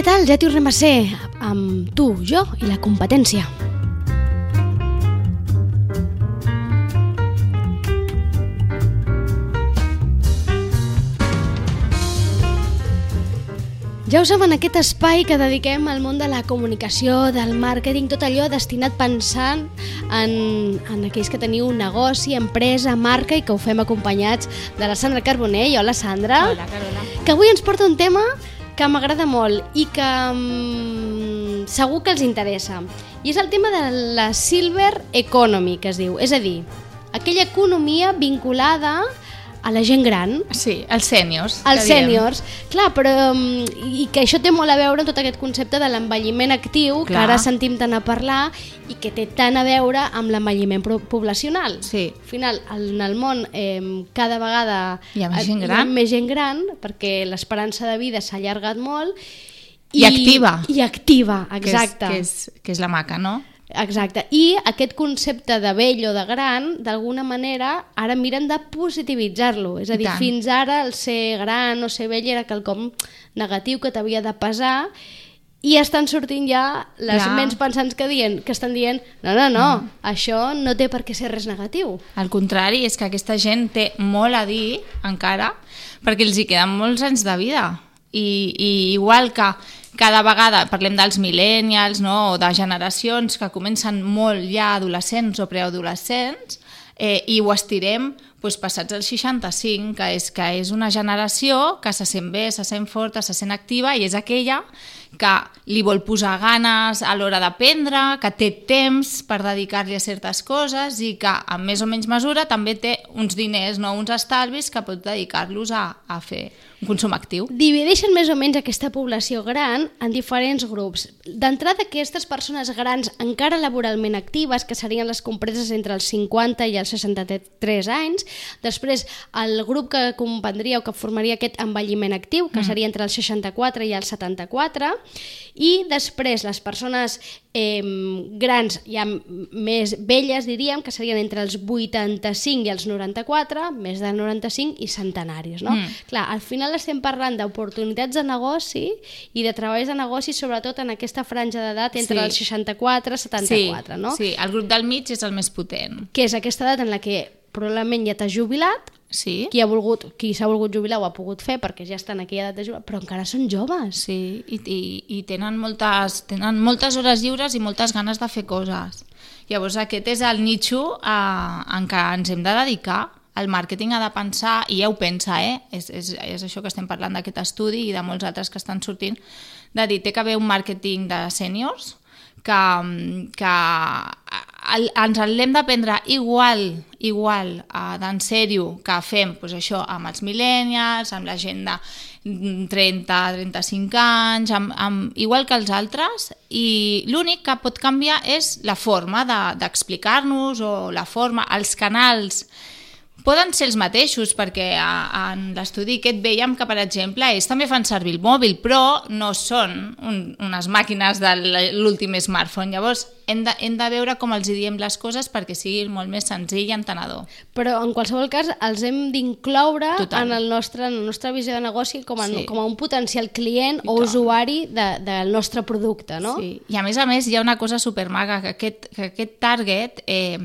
Què tal? Ja tornem a ser amb tu, jo i la competència. Ja ho saben, aquest espai que dediquem al món de la comunicació, del màrqueting, tot allò destinat pensant en, en aquells que teniu un negoci, empresa, marca i que ho fem acompanyats de la Sandra Carbonell. Hola, Sandra. Hola, Carola. Que avui ens porta un tema que m'agrada molt i que mm, segur que els interessa. I és el tema de la Silver Economy, que es diu. És a dir, aquella economia vinculada a la gent gran, Sí, els sèniors. als que diem. sèniors. Clar, però... mm, I que això té molt a veure amb tot aquest concepte de l'envelliment actiu, que Clar. ara sentim tant a parlar, i que té tant a veure amb l'envelliment poblacional. Sí. Al final, en el món, eh, cada vegada Hi ha més gent Hi ha gran. més gent gran, perquè l'esperança de vida s'ha allargat molt. I activa. I activa, Que és, exacte. que, és, que és la maca, no? Exacte. I aquest concepte de vell o de gran, d'alguna manera, ara miren de positivitzar-lo. És a dir, fins ara el ser gran o ser vell era quelcom negatiu que t'havia de pesar i estan sortint ja les Clar. ments pensants que, dient, que estan dient no, no, no, mm. això no té per què ser res negatiu. Al contrari, és que aquesta gent té molt a dir encara perquè els hi queden molts anys de vida. I, i igual que cada vegada parlem dels millennials no? o de generacions que comencen molt ja adolescents o preadolescents eh, i ho estirem doncs, passats els 65, que és, que és una generació que se sent bé, se sent forta, se sent activa i és aquella que li vol posar ganes a l'hora d'aprendre, que té temps per dedicar-li a certes coses i que en més o menys mesura també té uns diners, no uns estalvis que pot dedicar-los a, a fer un consum actiu. Divideixen més o menys aquesta població gran en diferents grups. D'entrada, aquestes persones grans encara laboralment actives, que serien les compreses entre els 50 i els 63 anys. Després, el grup que comprendria o que formaria aquest envelliment actiu, que seria entre els 64 i els 74. I després, les persones eh, grans, ja més velles, diríem, que serien entre els 85 i els 94, més de 95 i centenaris, no? Mm. Clar, al final estem parlant d'oportunitats de negoci i de treballs de negoci, sobretot en aquesta franja d'edat entre Sí. els 64 i 74, sí, no? Sí, el grup del mig és el més potent. Que és aquesta edat en la que probablement ja t'has jubilat, Sí, qui ha volgut, qui s'ha volgut jubilar ho ha pogut fer perquè ja està en aquella edat de jubilar, però encara són joves. Sí, i, i, i tenen, moltes, tenen moltes hores lliures i moltes ganes de fer coses. Llavors aquest és el nicho eh, en què ens hem de dedicar. El màrqueting ha de pensar, i ja ho pensa, eh? és, és, és això que estem parlant d'aquest estudi i de molts altres que estan sortint, de dir, té que haver un màrqueting de sèniors que, que el, ens l'hem d'aprendre igual, igual uh, d'en sèrio que fem pues, això amb els millennials, amb la gent de 30, 35 anys, amb, amb, igual que els altres, i l'únic que pot canviar és la forma de- d'explicar-nos o la forma, els canals poden ser els mateixos, perquè a, en l'estudi aquest veiem que, per exemple, ells també fan servir el mòbil, però no són un, unes màquines de l'últim smartphone. Llavors, hem de, hem de veure com els hi diem les coses perquè sigui molt més senzill i entenedor. Però en qualsevol cas els hem d'incloure en, el nostre, en la nostra visió de negoci com a, Sí. com a un potencial client o usuari de, del nostre producte, no? Sí. I a més a més hi ha una cosa supermaga, que aquest, que aquest target eh,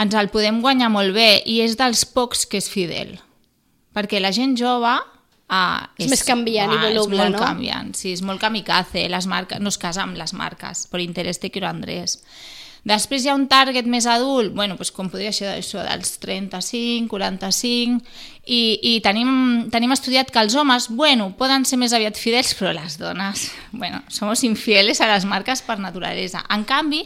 ens el podem guanyar molt bé i és dels pocs que és fidel. Perquè la gent jove Ah, És més canviant i voluble, és molt no? canviant, sí, és molt kamikaze, les marques, no es casa amb les marques, per interès te quiero Andrés. Després hi ha un target més adult, bueno, doncs com podria ser això dels 35, 45, i, i tenim, tenim estudiat que els homes, bueno, poden ser més aviat fidels, però les dones, bueno, somos infieles a les marques per naturalesa. En canvi,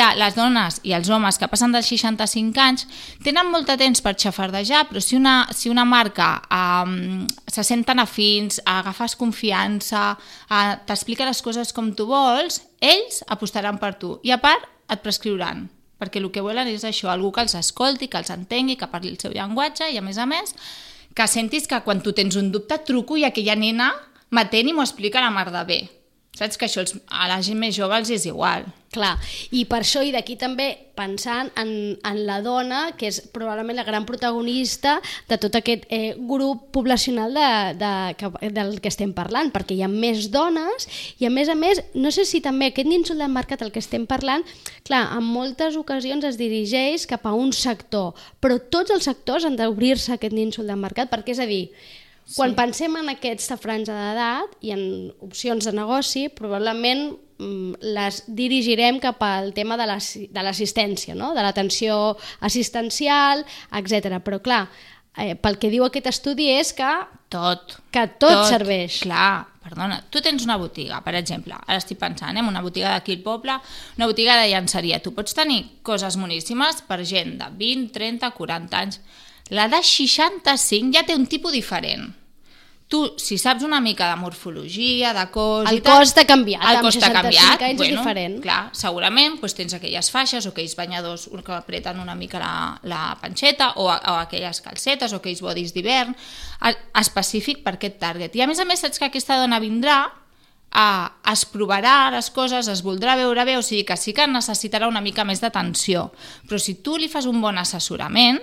ha les dones i els homes que passen dels 65 anys, tenen molt de temps per xafardejar, però si una, si una marca um, se senten afins, agafes confiança, uh, t'explica les coses com tu vols, ells apostaran per tu. I a part, et prescriuran perquè el que volen és això, algú que els escolti, que els entengui, que parli el seu llenguatge i a més a més que sentis que quan tu tens un dubte truco i aquella nena m'atén i m'ho explica la mar de bé. Saps que això els, a la gent més jove els és igual. Clar, i per això, i d'aquí també pensant en, en la dona, que és probablement la gran protagonista de tot aquest eh, grup poblacional de, de, que, del que estem parlant, perquè hi ha més dones i a més a més, no sé si també aquest nínxol del mercat el que estem parlant, clar, en moltes ocasions es dirigeix cap a un sector, però tots els sectors han d'obrir-se aquest nínxol del mercat, perquè és a dir, quan pensem en aquesta franja d'edat i en opcions de negoci, probablement mm, les dirigirem cap al tema de l'assistència, no? de l'atenció assistencial, etc. Però clar, eh, pel que diu aquest estudi és que tot, que tot, tot serveix. Clar, perdona, tu tens una botiga, per exemple, ara estic pensant, eh, una botiga d'aquí al poble, una botiga de llançaria. Tu pots tenir coses moníssimes per gent de 20, 30, 40 anys. La de 65 ja té un tipus diferent tu, si saps una mica de morfologia, de cos... El cos t'ha canviat, el cos t'ha canviat, anys bueno, és diferent. Clar, segurament doncs, tens aquelles faixes o aquells banyadors que apreten una mica la, la panxeta o, o aquelles calcetes o aquells bodis d'hivern específic per aquest target. I a més a més saps que aquesta dona vindrà a, es provarà les coses, es voldrà veure bé, o sigui que sí que necessitarà una mica més d'atenció. Però si tu li fas un bon assessorament,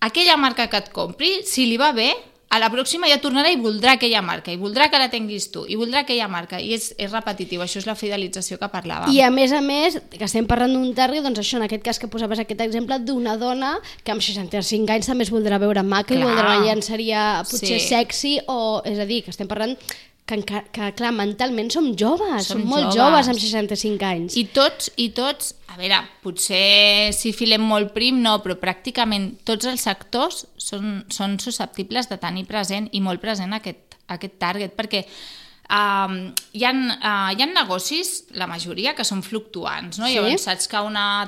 aquella marca que et compri, si li va bé, a la pròxima ja tornarà i voldrà aquella marca, i voldrà que la tinguis tu, i voldrà aquella marca, i és, és repetitiu, això és la fidelització que parlàvem. I a més a més, que estem parlant d'un target, doncs això, en aquest cas que posaves aquest exemple, d'una dona que amb 65 anys també es voldrà veure maca Clar. i voldrà llançaria potser sí. sexy, o és a dir, que estem parlant que, que, que clar, mentalment som joves, som, som molt joves. joves amb 65 anys. I tots, i tots, a veure, potser si filem molt prim, no, però pràcticament tots els sectors són, són susceptibles de tenir present i molt present aquest, aquest target, perquè Um, hi, ha, uh, hi ha negocis, la majoria, que són fluctuants, no? Sí? Llavors saps que una,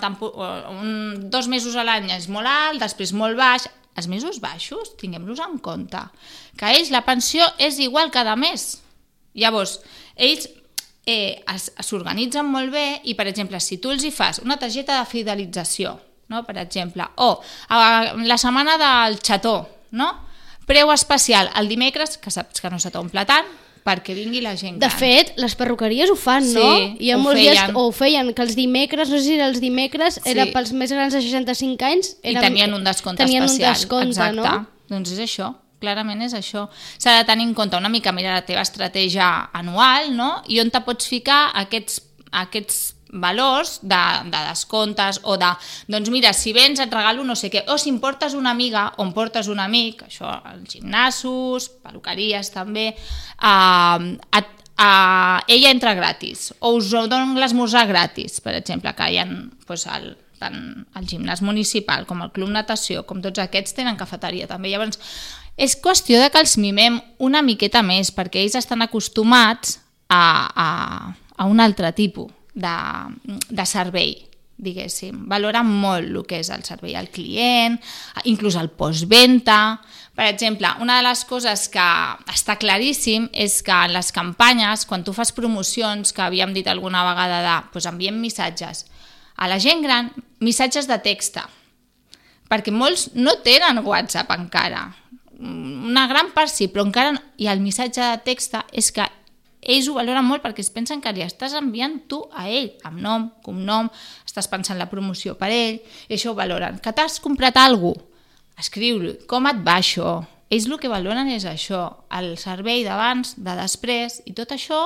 un, dos mesos a l'any és molt alt, després molt baix, els mesos baixos, tinguem-los en compte, que ells la pensió és igual cada mes. Llavors, ells eh, s'organitzen molt bé i, per exemple, si tu els hi fas una targeta de fidelització, no? per exemple, o a, la setmana del xató, no? preu especial el dimecres, que saps que no se t'omple tant, perquè vingui la gent gran. De fet, les perruqueries ho fan, sí, no? Hi ha molts feien. dies, o ho feien, que els dimecres, no sé si els dimecres, sí. era pels més grans de 65 anys... Eren, I tenien un descompte tenien especial. un descompte, Exacte. no? Doncs és això clarament és això. S'ha de tenir en compte una mica, mira, la teva estratègia anual, no? I on te pots ficar aquests, aquests valors de, de descomptes o de, doncs mira, si vens et regalo no sé què, o si em portes una amiga o em portes un amic, això, els gimnasos, peluqueries també, eh, et, eh, ella entra gratis, o us dono l'esmorzar gratis, per exemple, que hi ha doncs, el, tant el gimnàs municipal com el club natació, com tots aquests tenen cafeteria també. Llavors, és qüestió de que els mimem una miqueta més, perquè ells estan acostumats a, a, a un altre tipus de, de servei, diguéssim. Valoren molt el que és el servei al client, inclús el postventa. Per exemple, una de les coses que està claríssim és que en les campanyes, quan tu fas promocions, que havíem dit alguna vegada de doncs enviem missatges a la gent gran, missatges de texta, perquè molts no tenen WhatsApp encara una gran part sí, però encara i el missatge de text és que ells ho valoren molt perquè es pensen que li estàs enviant tu a ell, amb nom, cognom, estàs pensant la promoció per ell, i això ho valoren. Que t'has comprat alguna? Escriu-li, com et va això? Ells el que valoren és això, el servei d'abans, de després, i tot això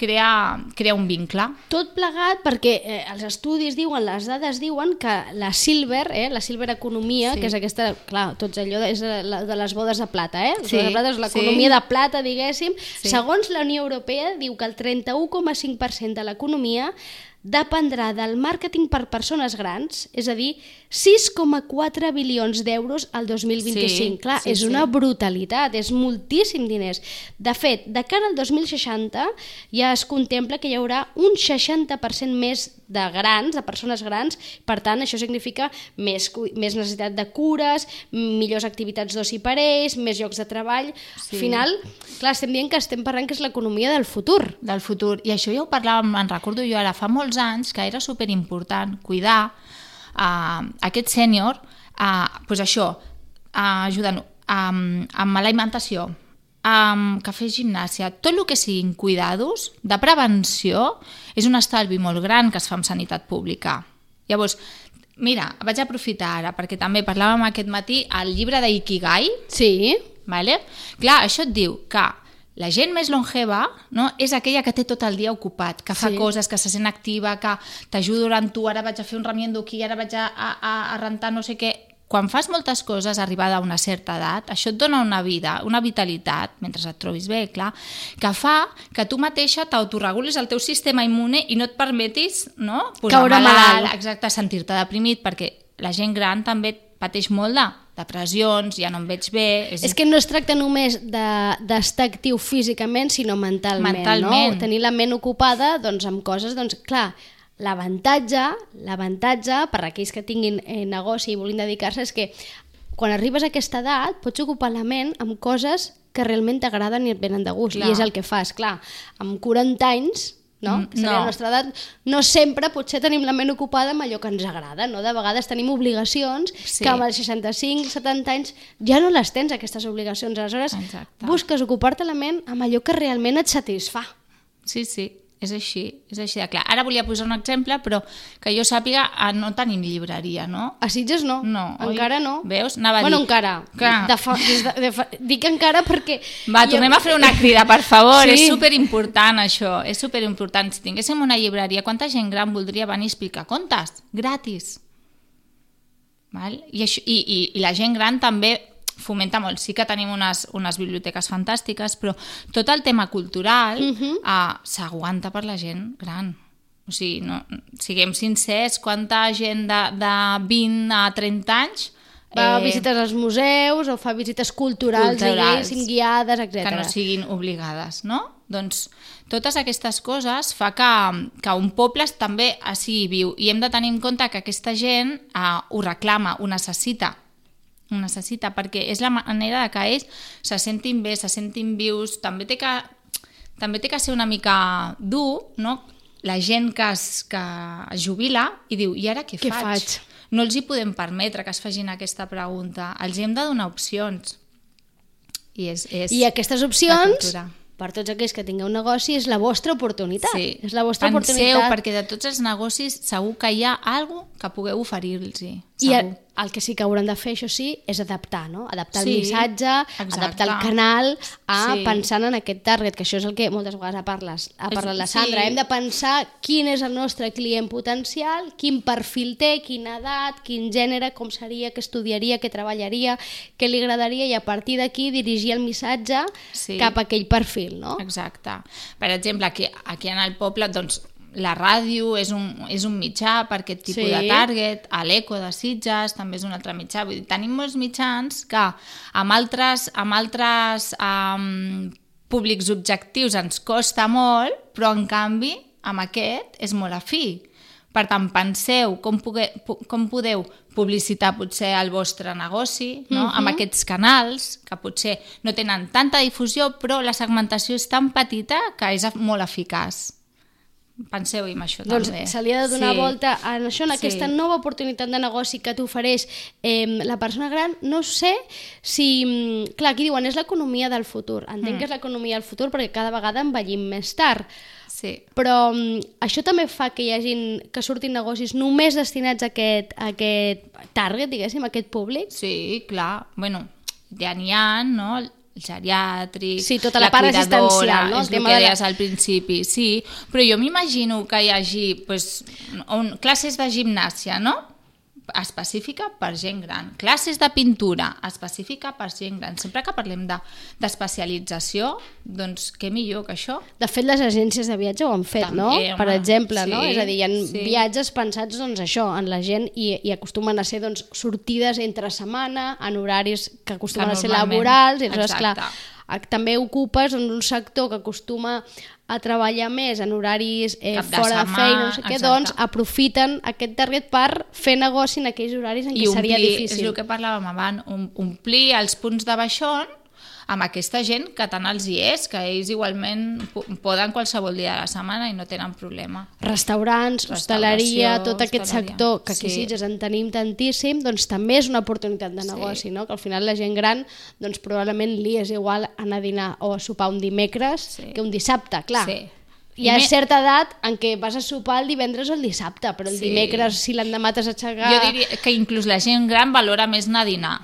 crea, crea un vincle. Tot plegat perquè eh, els estudis diuen, les dades diuen que la silver, eh, la silver economia, sí. que és aquesta, clar, tots allò és la, de les bodes de plata, eh? Sí, de plata és l'economia sí. de plata, diguéssim. Sí. Segons la Unió Europea, diu que el 31,5% de l'economia dependrà del màrqueting per persones grans, és a dir, 6,4 bilions d'euros al 2025. Sí, Clar, sí, és sí. una brutalitat, és moltíssim diners. De fet, de cara al 2060 ja es contempla que hi haurà un 60% més de grans, de persones grans, per tant, això significa més, més necessitat de cures, millors activitats d'oci per ells, més llocs de treball... Sí. Al final, clar, estem dient que estem parlant que és l'economia del futur. Del futur. I això ja ho parlàvem, en recordo jo ara, fa molts anys, que era superimportant cuidar uh, aquest sènior, uh, pues això, uh, ajudant um, amb l'alimentació, um, que fes gimnàsia, tot el que siguin cuidados de prevenció és un estalvi molt gran que es fa en sanitat pública. Llavors, mira, vaig aprofitar ara, perquè també parlàvem aquest matí al llibre d'Ikigai, Sí, Vale? Clar, això et diu que la gent més longeva no, és aquella que té tot el dia ocupat, que fa Sí. coses, que se sent activa, que t'ajuda durant tu, ara vaig a fer un remiendo aquí, ara vaig a, a, a, rentar no sé què... Quan fas moltes coses arribada a una certa edat, això et dona una vida, una vitalitat, mentre et trobis bé, clar, que fa que tu mateixa t'autoregulis el teu sistema immune i no et permetis no, Caure malalt. exacte, sentir-te deprimit, perquè la gent gran també pateix molt de depressions, ja no em veig bé... És que no es tracta només de- d'estar de, actiu físicament, sinó mentalment, Mentalment. no? Tenir la ment ocupada doncs, amb coses, doncs, clar, l'avantatge, l'avantatge per a aquells que tinguin eh, negoci i vulguin dedicar-se és que quan arribes a aquesta edat pots ocupar la ment amb coses que realment t'agraden i et venen de gust, Clar. i és el que fas, clar, amb 40 anys no? Mm, que seria no. la nostra edat, no sempre potser tenim la ment ocupada amb allò que ens agrada, no? De vegades tenim obligacions Sí. que amb els 65, 70 anys ja no les tens, aquestes obligacions. Aleshores, Exacte. busques ocupar-te la ment amb allò que realment et satisfà. Sí, sí, és així, és així de clar. Ara volia posar un exemple, però que jo sàpiga, ah, no tenim llibreria, no? A Sitges no, No, oi? encara no. Veus? Anava a bueno, dir- encara. Clar. De fa, des de, de fa, dic encara perquè... Va, jo- tornem a fer una crida, per favor, Sí. és superimportant això, és superimportant. Si tinguéssim una llibreria, quanta gent gran voldria venir a explicar contes? Gratis. Val? I, això, i, i, I la gent gran també fomenta molt. Sí que tenim unes, unes biblioteques fantàstiques, però tot el tema cultural Mhm. eh, s'aguanta per la gent gran. O sigui, no, siguem sincers, quanta gent de, de 20 a 30 anys Va a eh, visites als museus o fa visites culturals, Culturals. diguéssim, guiades, etc. que no siguin obligades, no? Doncs totes aquestes coses fa que, que un poble també sigui viu i hem de tenir en compte que aquesta gent eh, ho reclama, ho necessita ho necessita perquè és la manera de que ells se sentin bé, se sentin vius, també té que, també té que ser una mica dur, no? La gent que es, que es jubila i diu, i ara què, Què faig? faig? No els hi podem permetre que es facin aquesta pregunta. Els hem de donar opcions. I, és, és I aquestes opcions, per tots aquells que tingueu un negoci, és la vostra oportunitat. Sí. És la vostra Penseu, oportunitat. perquè de tots els negocis segur que hi ha alguna que pugueu oferir-los. I el, el que sí que hauran de fer, això sí, és adaptar, no? Adaptar Sí, el missatge, exacte. adaptar el canal a Sí. pensant en aquest target, que això és el que moltes vegades ha parlat, ha parlat la sí. Sandra. Hem de pensar quin és el nostre client potencial, quin perfil té, quina edat, quin gènere, com seria, què estudiaria, què treballaria, què li agradaria i a partir d'aquí dirigir el missatge Sí. cap a aquell perfil, no? Exacte. Per exemple, aquí, aquí en el poble, doncs, la ràdio és un, és un mitjà per aquest tipus Sí. de target, a l'Eco de Sitges també és un altre mitjà. Vull dir, tenim molts mitjans que amb altres, amb altres um, públics objectius ens costa molt, però en canvi amb aquest és molt afí. Per tant, penseu com, pogue, po- com podeu publicitar potser el vostre negoci no? Mhm. amb aquests canals que potser no tenen tanta difusió però la segmentació és tan petita que és molt eficaç. Penseu-hi en això Doncs també. se li ha de donar Sí. volta a això, en aquesta Sí. nova oportunitat de negoci que t'ofereix eh, la persona gran. No sé si... mm, Clar, aquí diuen, és l'economia del futur. Entenc Mm. que és l'economia del futur perquè cada vegada envellim més tard. Sí. Però mm, això també fa que hi hagin, que surtin negocis només destinats a aquest, a aquest target, diguéssim, a aquest públic. Sí, clar. Bueno, ja n'hi ha, no? El geriàtric, Sí, tota la part cuidadora, assistencial, no? El el, tema que de la- deies al principi, sí. Però jo m'imagino que hi hagi pues, un, classes de gimnàsia, no? Específica per gent gran. Classes de pintura específica per gent gran. Sempre que parlem de- d'especialització, doncs què millor que això? De fet, les agències de viatge ho han fet, També, no? home, Per exemple, no? sí, És a dir, hi ha sí. viatges pensats doncs, això, en la gent i, i acostumen a ser doncs, sortides entre setmana, en horaris que acostumen Que a ser laborals, i aleshores, clar, també ocupes doncs, un sector que acostuma a treballar més en horaris eh, de fora de feina, no sé què, exacte. doncs aprofiten aquest target per fer negoci en aquells horaris en què I seria omplir, difícil. és el que parlàvem abans, om- omplir els punts de baixón amb aquesta gent que tant els hi és, que ells igualment po- poden qualsevol dia de la setmana i no tenen problema. Restaurants, hostaleria, tot aquest hostaleria. sector que aquí Sí. sí. Sitges en tenim tantíssim, doncs també és una oportunitat de Sí. negoci, no? que al final la gent gran doncs probablement li és igual anar a dinar o a sopar un dimecres Sí. que un dissabte, clar. Sí. Hi ha certa edat en què vas a sopar el divendres o el dissabte, però el Sí. dimecres, si l'endemà t'has aixecar... Jo diria que inclús la gent gran valora més anar a dinar,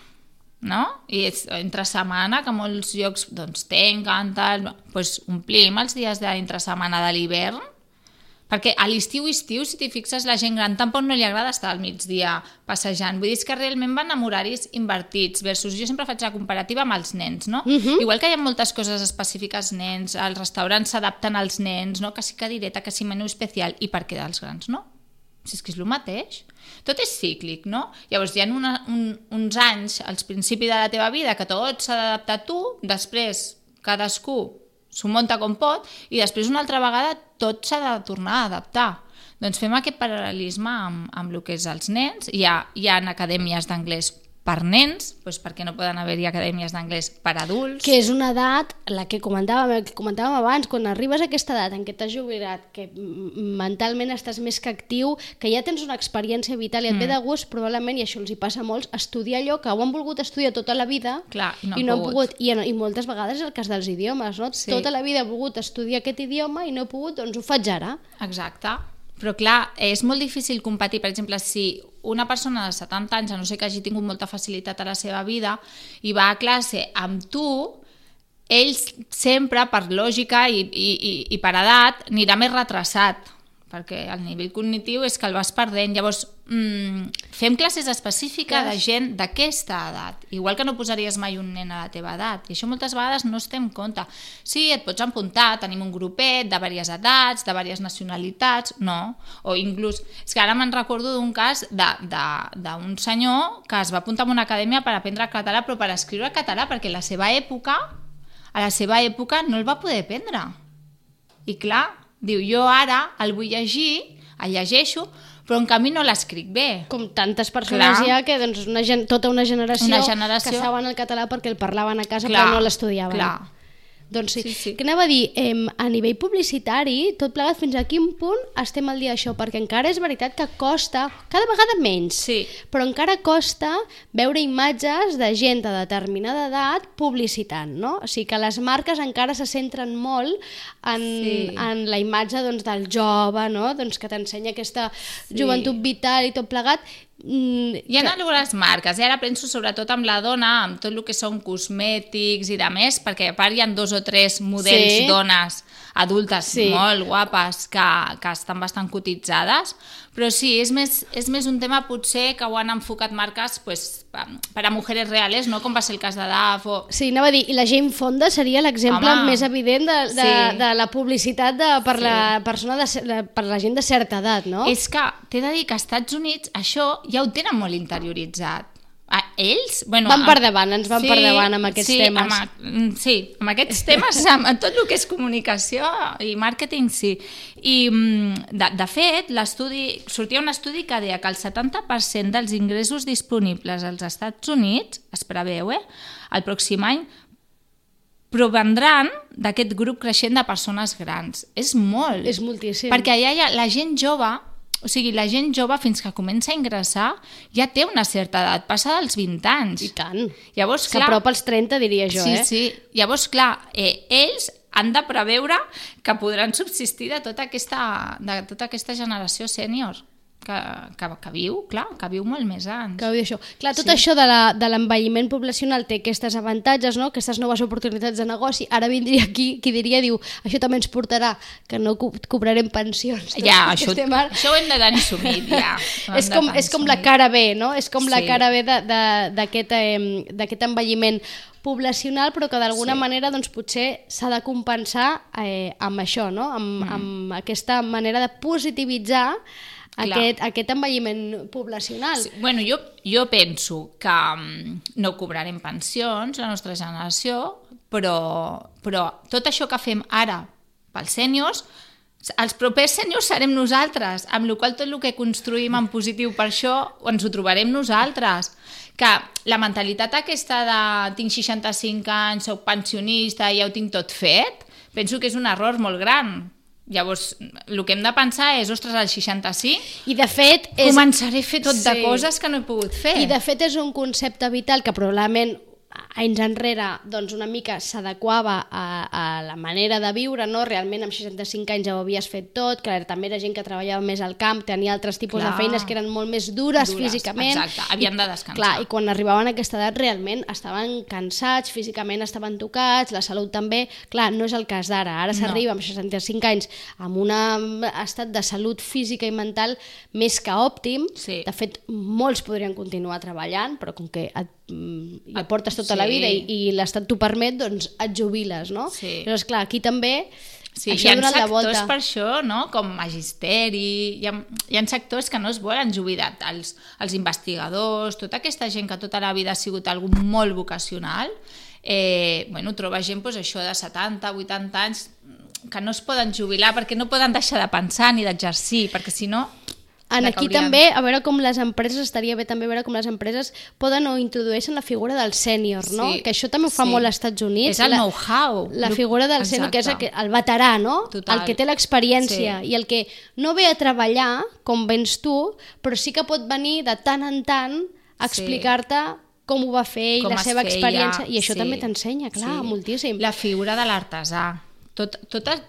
no? I és entre setmana, que molts llocs doncs, tanquen, tal, doncs omplim els dies d'entre setmana de l'hivern, perquè a l'estiu, estiu, si t'hi fixes, la gent gran tampoc no li agrada estar al migdia passejant. Vull dir, és que realment van amb horaris invertits versus jo sempre faig la comparativa amb els nens, no? Mhm. Igual que hi ha moltes coses específiques nens, els restaurants s'adapten als nens, no? Que si cadireta, que si menú especial, i per què dels grans, no? Si és que és el mateix. Tot és cíclic, no? Llavors hi ha una, un, uns anys al principi de la teva vida que tot s'ha d'adaptar a tu, després cadascú s'ho munta com pot i després una altra vegada tot s'ha de tornar a adaptar. Doncs fem aquest paral·lelisme amb, amb el que és els nens. Hi ha, hi ha acadèmies d'anglès per nens, doncs perquè no poden haver-hi acadèmies d'anglès per adults. que és una edat, la que comentàvem, que comentàvem abans, quan arribes a aquesta edat en què t'has jubilat, que mentalment estàs més que actiu, que ja tens una experiència vital i et Mm. ve de gust, probablement, i això els hi passa a molts, estudiar allò que ho han volgut estudiar tota la vida Clar, i no i, no han pogut. pogut. I, I moltes vegades és el cas dels idiomes, no? Sí. Tota la vida he volgut estudiar aquest idioma i no he pogut, doncs ho faig ara. Exacte. Però clar, és molt difícil competir, per exemple, si una persona de 70 anys, a no sé que hagi tingut molta facilitat a la seva vida, i va a classe amb tu, ell sempre, per lògica i, i, i, i per edat, anirà més retrasat, perquè el nivell cognitiu és que el vas perdent. Llavors, mm, fem classes específiques Clar. de gent d'aquesta edat, igual que no posaries mai un nen a la teva edat, i això moltes vegades no es té en compte. Sí, et pots apuntar, tenim un grupet de diverses edats, de diverses nacionalitats, no, o inclús, és que ara me'n recordo d'un cas d'un senyor que es va apuntar a una acadèmia per aprendre català, però per escriure català, perquè a la seva època, a la seva època no el va poder aprendre. I clar, diu, jo ara el vull llegir, el llegeixo, però en canvi no l'escric bé. Com tantes persones Clar. hi ha que doncs, una, gen tota una generació, Una generació. que saben el català perquè el parlaven a casa Clar, però no l'estudiaven. clar. Doncs sí. Sí, sí. Que anava a dir, eh, a nivell publicitari, tot plegat fins a quin punt estem al dia d'això? Perquè encara és veritat que costa, cada vegada menys, Sí. però encara costa veure imatges de gent de determinada edat publicitant, no? O sigui que les marques encara se centren molt en, Sí. en la imatge doncs, del jove, no? doncs, que t'ensenya aquesta Sí. joventut vital i tot plegat. Mm, Hi ha que- algunes marques, i ara penso sobretot amb la dona, amb tot el que són cosmètics i de més, perquè a part hi ha dos o tres models Sí. dones adultes Sí. molt guapes que, que estan bastant cotitzades, però sí, és més, és més un tema potser que ho han enfocat marques pues, per a mujeres reales, no com va ser el cas de DAF o... Sí, anava a dir, i la Jane Fonda seria l'exemple més evident de, de, sí. de la publicitat de, per, Sí. la persona de, de, per la gent de certa edat, no? És que t'he de dir que als Estats Units això ja ho tenen molt interioritzat. Ells... Bueno, Van per davant, ens van per davant amb aquests sí, temes. Amb, mm, sí, amb aquests temes, amb, tot el que és comunicació i màrqueting, sí. I, mm, de, de fet, l'estudi sortia un estudi que deia que el 70% dels ingressos disponibles als Estats Units, es preveu, eh, el pròxim any, provendran d'aquest grup creixent de persones grans. És molt. És moltíssim. Perquè allà hi ha la gent jove, o sigui, la gent jove fins que comença a ingressar ja té una certa edat, passa dels 20 anys. I tant. Llavors, clar... S'apropa als 30, diria jo, sí, eh? sí. Llavors, clar, eh, ells han de preveure que podran subsistir de tota aquesta, de tota aquesta generació sènior que, que, que viu, clar, que viu molt més anys. Que dir això. Clar, tot Sí. això de la- l'envelliment poblacional té aquestes avantatges, no? aquestes noves oportunitats de negoci. Ara vindria aquí qui diria, diu, això també ens portarà que no co cobrarem pensions. Ja, això, ara- això ho hem de tenir assumit, ja. És, com, és com la cara B, no? És com la Sí. cara B de- de- d'aquest eh, d'aquest envelliment poblacional, però que d'alguna Sí. manera doncs, potser s'ha de compensar eh, amb això, no? amb, Mm. amb aquesta manera de positivitzar Clar. aquest, aquest envelliment poblacional. Sí, bueno, jo, jo penso que mm, no cobrarem pensions la nostra generació, però, però tot això que fem ara pels sèniors Els propers senyors serem nosaltres, amb la qual tot el que construïm en positiu per això ens ho trobarem nosaltres. Que la mentalitat aquesta de tinc 65 anys, soc pensionista, ja ho tinc tot fet, penso que és un error molt gran. Llavors, el que hem de pensar és, ostres, al 65 I de fet... És... començaré a fer tot sí. de coses que no he pogut fer. I de fet és un concepte vital que probablement anys enrere doncs una mica s'adequava a, a la manera de viure, no? realment amb 65 anys ja ho havies fet tot, clar, també era gent que treballava més al camp, tenia altres tipus clar. de feines que eren molt més dures, dures físicament. Exacte, havien de descansar. Clar, I quan arribaven a aquesta edat realment estaven cansats, físicament estaven tocats, la salut també, clar, no és el cas d'ara, ara, ara s'arriba no. amb 65 anys amb un estat de salut física i mental més que òptim, sí. de fet molts podrien continuar treballant, però com que et mm, ja portes tota sí. la vida i, i l'estat t'ho permet, doncs et jubiles, no? Sí. Però, esclar, aquí també Sí, això hi ha sectors volta. per això, no? com magisteri, hi ha, hi ha sectors que no es volen jubilar, els, els investigadors, tota aquesta gent que tota la vida ha sigut algú molt vocacional, eh, bueno, troba gent pues, això de 70, 80 anys que no es poden jubilar perquè no poden deixar de pensar ni d'exercir, perquè si no en aquí també, a veure com les empreses, estaria bé també veure com les empreses poden o introdueixen la figura del sènior, no? Sí, que això també ho fa sí. molt als Estats Units. És el know-how. La figura del sènior, que és el, el veterà, no? Total. El que té l'experiència Sí. i el que no ve a treballar, com vens tu, però sí que pot venir de tant en tant a Sí. explicar-te com ho va fer i Com la seva feia, experiència. I això sí, també t'ensenya, clar, sí. moltíssim. La figura de l'artesà. Tot, totes,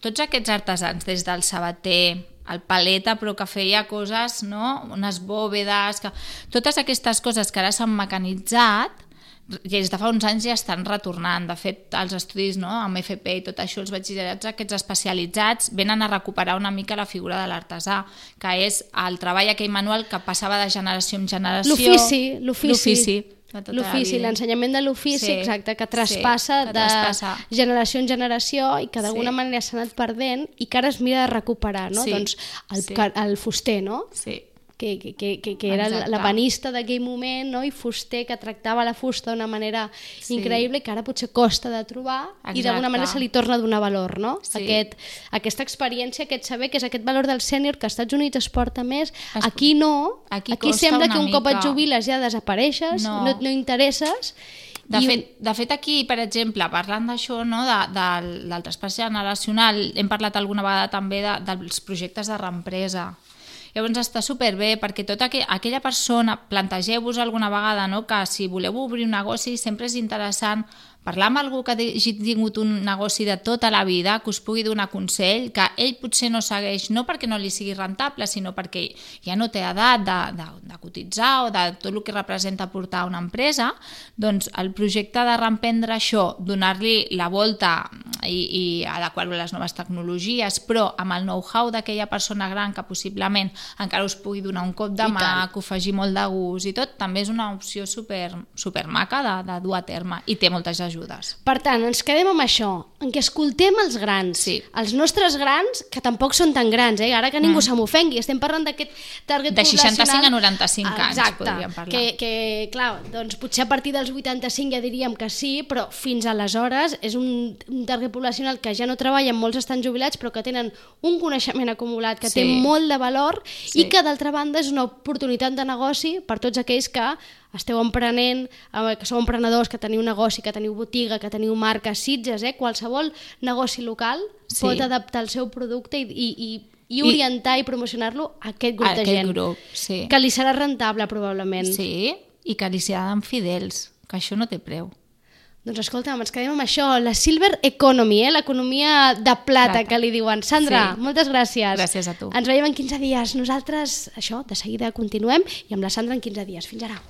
tots aquests artesans, des del sabater, el paleta, però que feia coses, no? unes bòvedes... Que... Totes aquestes coses que ara s'han mecanitzat, des de fa uns anys ja estan retornant. De fet, els estudis no, amb FP i tot això, els batxillerats aquests especialitzats, venen a recuperar una mica la figura de l'artesà, que és el treball aquell manual que passava de generació en generació. L'ofici, l'ofici. L'ofici. De tota L'ofici, l'ensenyament de l'ofici, Sí, exacte, que traspassa sí, que de traspassa. generació en generació i que d'alguna Sí. manera s'ha anat perdent i que ara es mira de recuperar, no? Sí, Doncs el, sí. el fuster, no? Sí. Que, que, que, que, era Exacte. l'ebanista d'aquell moment no? i fuster que tractava la fusta d'una manera Sí. increïble que ara potser costa de trobar i d'alguna Exacte. manera se li torna a donar valor no? Sí. aquest, aquesta experiència, aquest saber que és aquest valor del sènior que als Estats Units es porta més Es- aquí no, Aquí aquí sembla que un cop et mica. jubiles ja desapareixes No. no, no interesses De i- fet, de fet, aquí, per exemple, parlant d'això, no, de, del, del traspàs generacional, hem parlat alguna vegada també de, dels projectes de reempresa. Llavors està superbé perquè tota aqu aquella persona, plantegeu-vos alguna vegada no, que si voleu obrir un negoci sempre és interessant parlar amb algú que hagi tingut un negoci de tota la vida, que us pugui donar consell, que ell potser no segueix, no perquè no li sigui rentable, sinó perquè ja no té edat de, de, de cotitzar o de tot el que representa portar una empresa, doncs el projecte de reemprendre això, donar-li la volta i, i adequar-lo a les noves tecnologies, però amb el know-how d'aquella persona gran que possiblement encara us pugui donar un cop de I mà, tant. que ho faci molt de gust i tot, també és una opció super, super maca de, de dur a terme i té moltes ajudes. Per tant, ens quedem amb això, en què escoltem els grans, Sí. els nostres grans, que tampoc són tan grans, eh? ara que ningú mm. se m'ofengui, estem parlant d'aquest target De 65 poblacional... a 95 anys Exacte, podríem parlar. Que, que, clar, doncs potser a partir dels 85 ja diríem que sí, però fins aleshores és un, un target poblacional que ja no treballa, molts estan jubilats, però que tenen un coneixement acumulat que Sí. té molt de valor Sí. i que d'altra banda és una oportunitat de negoci per tots aquells que esteu emprenent, eh, que sou emprenedors, que teniu negoci, que teniu botiga, que teniu marca, Sitges, eh? qualsevol negoci local Sí. pot adaptar el seu producte i, i, i, i I- orientar i, promocionar-lo a aquest grup de Aquest gent. grup, sí. Que li serà rentable, probablement. Sí, i que li seran fidels, que això no té preu. Doncs escolta'm, ens quedem amb això, la Silver Economy, eh? l'economia de plata, Plata. que li diuen. Sandra, Sí. moltes gràcies. Gràcies a tu. Ens veiem en 15 dies. Nosaltres, això, de seguida continuem i amb la Sandra en 15 dies. Fins ara.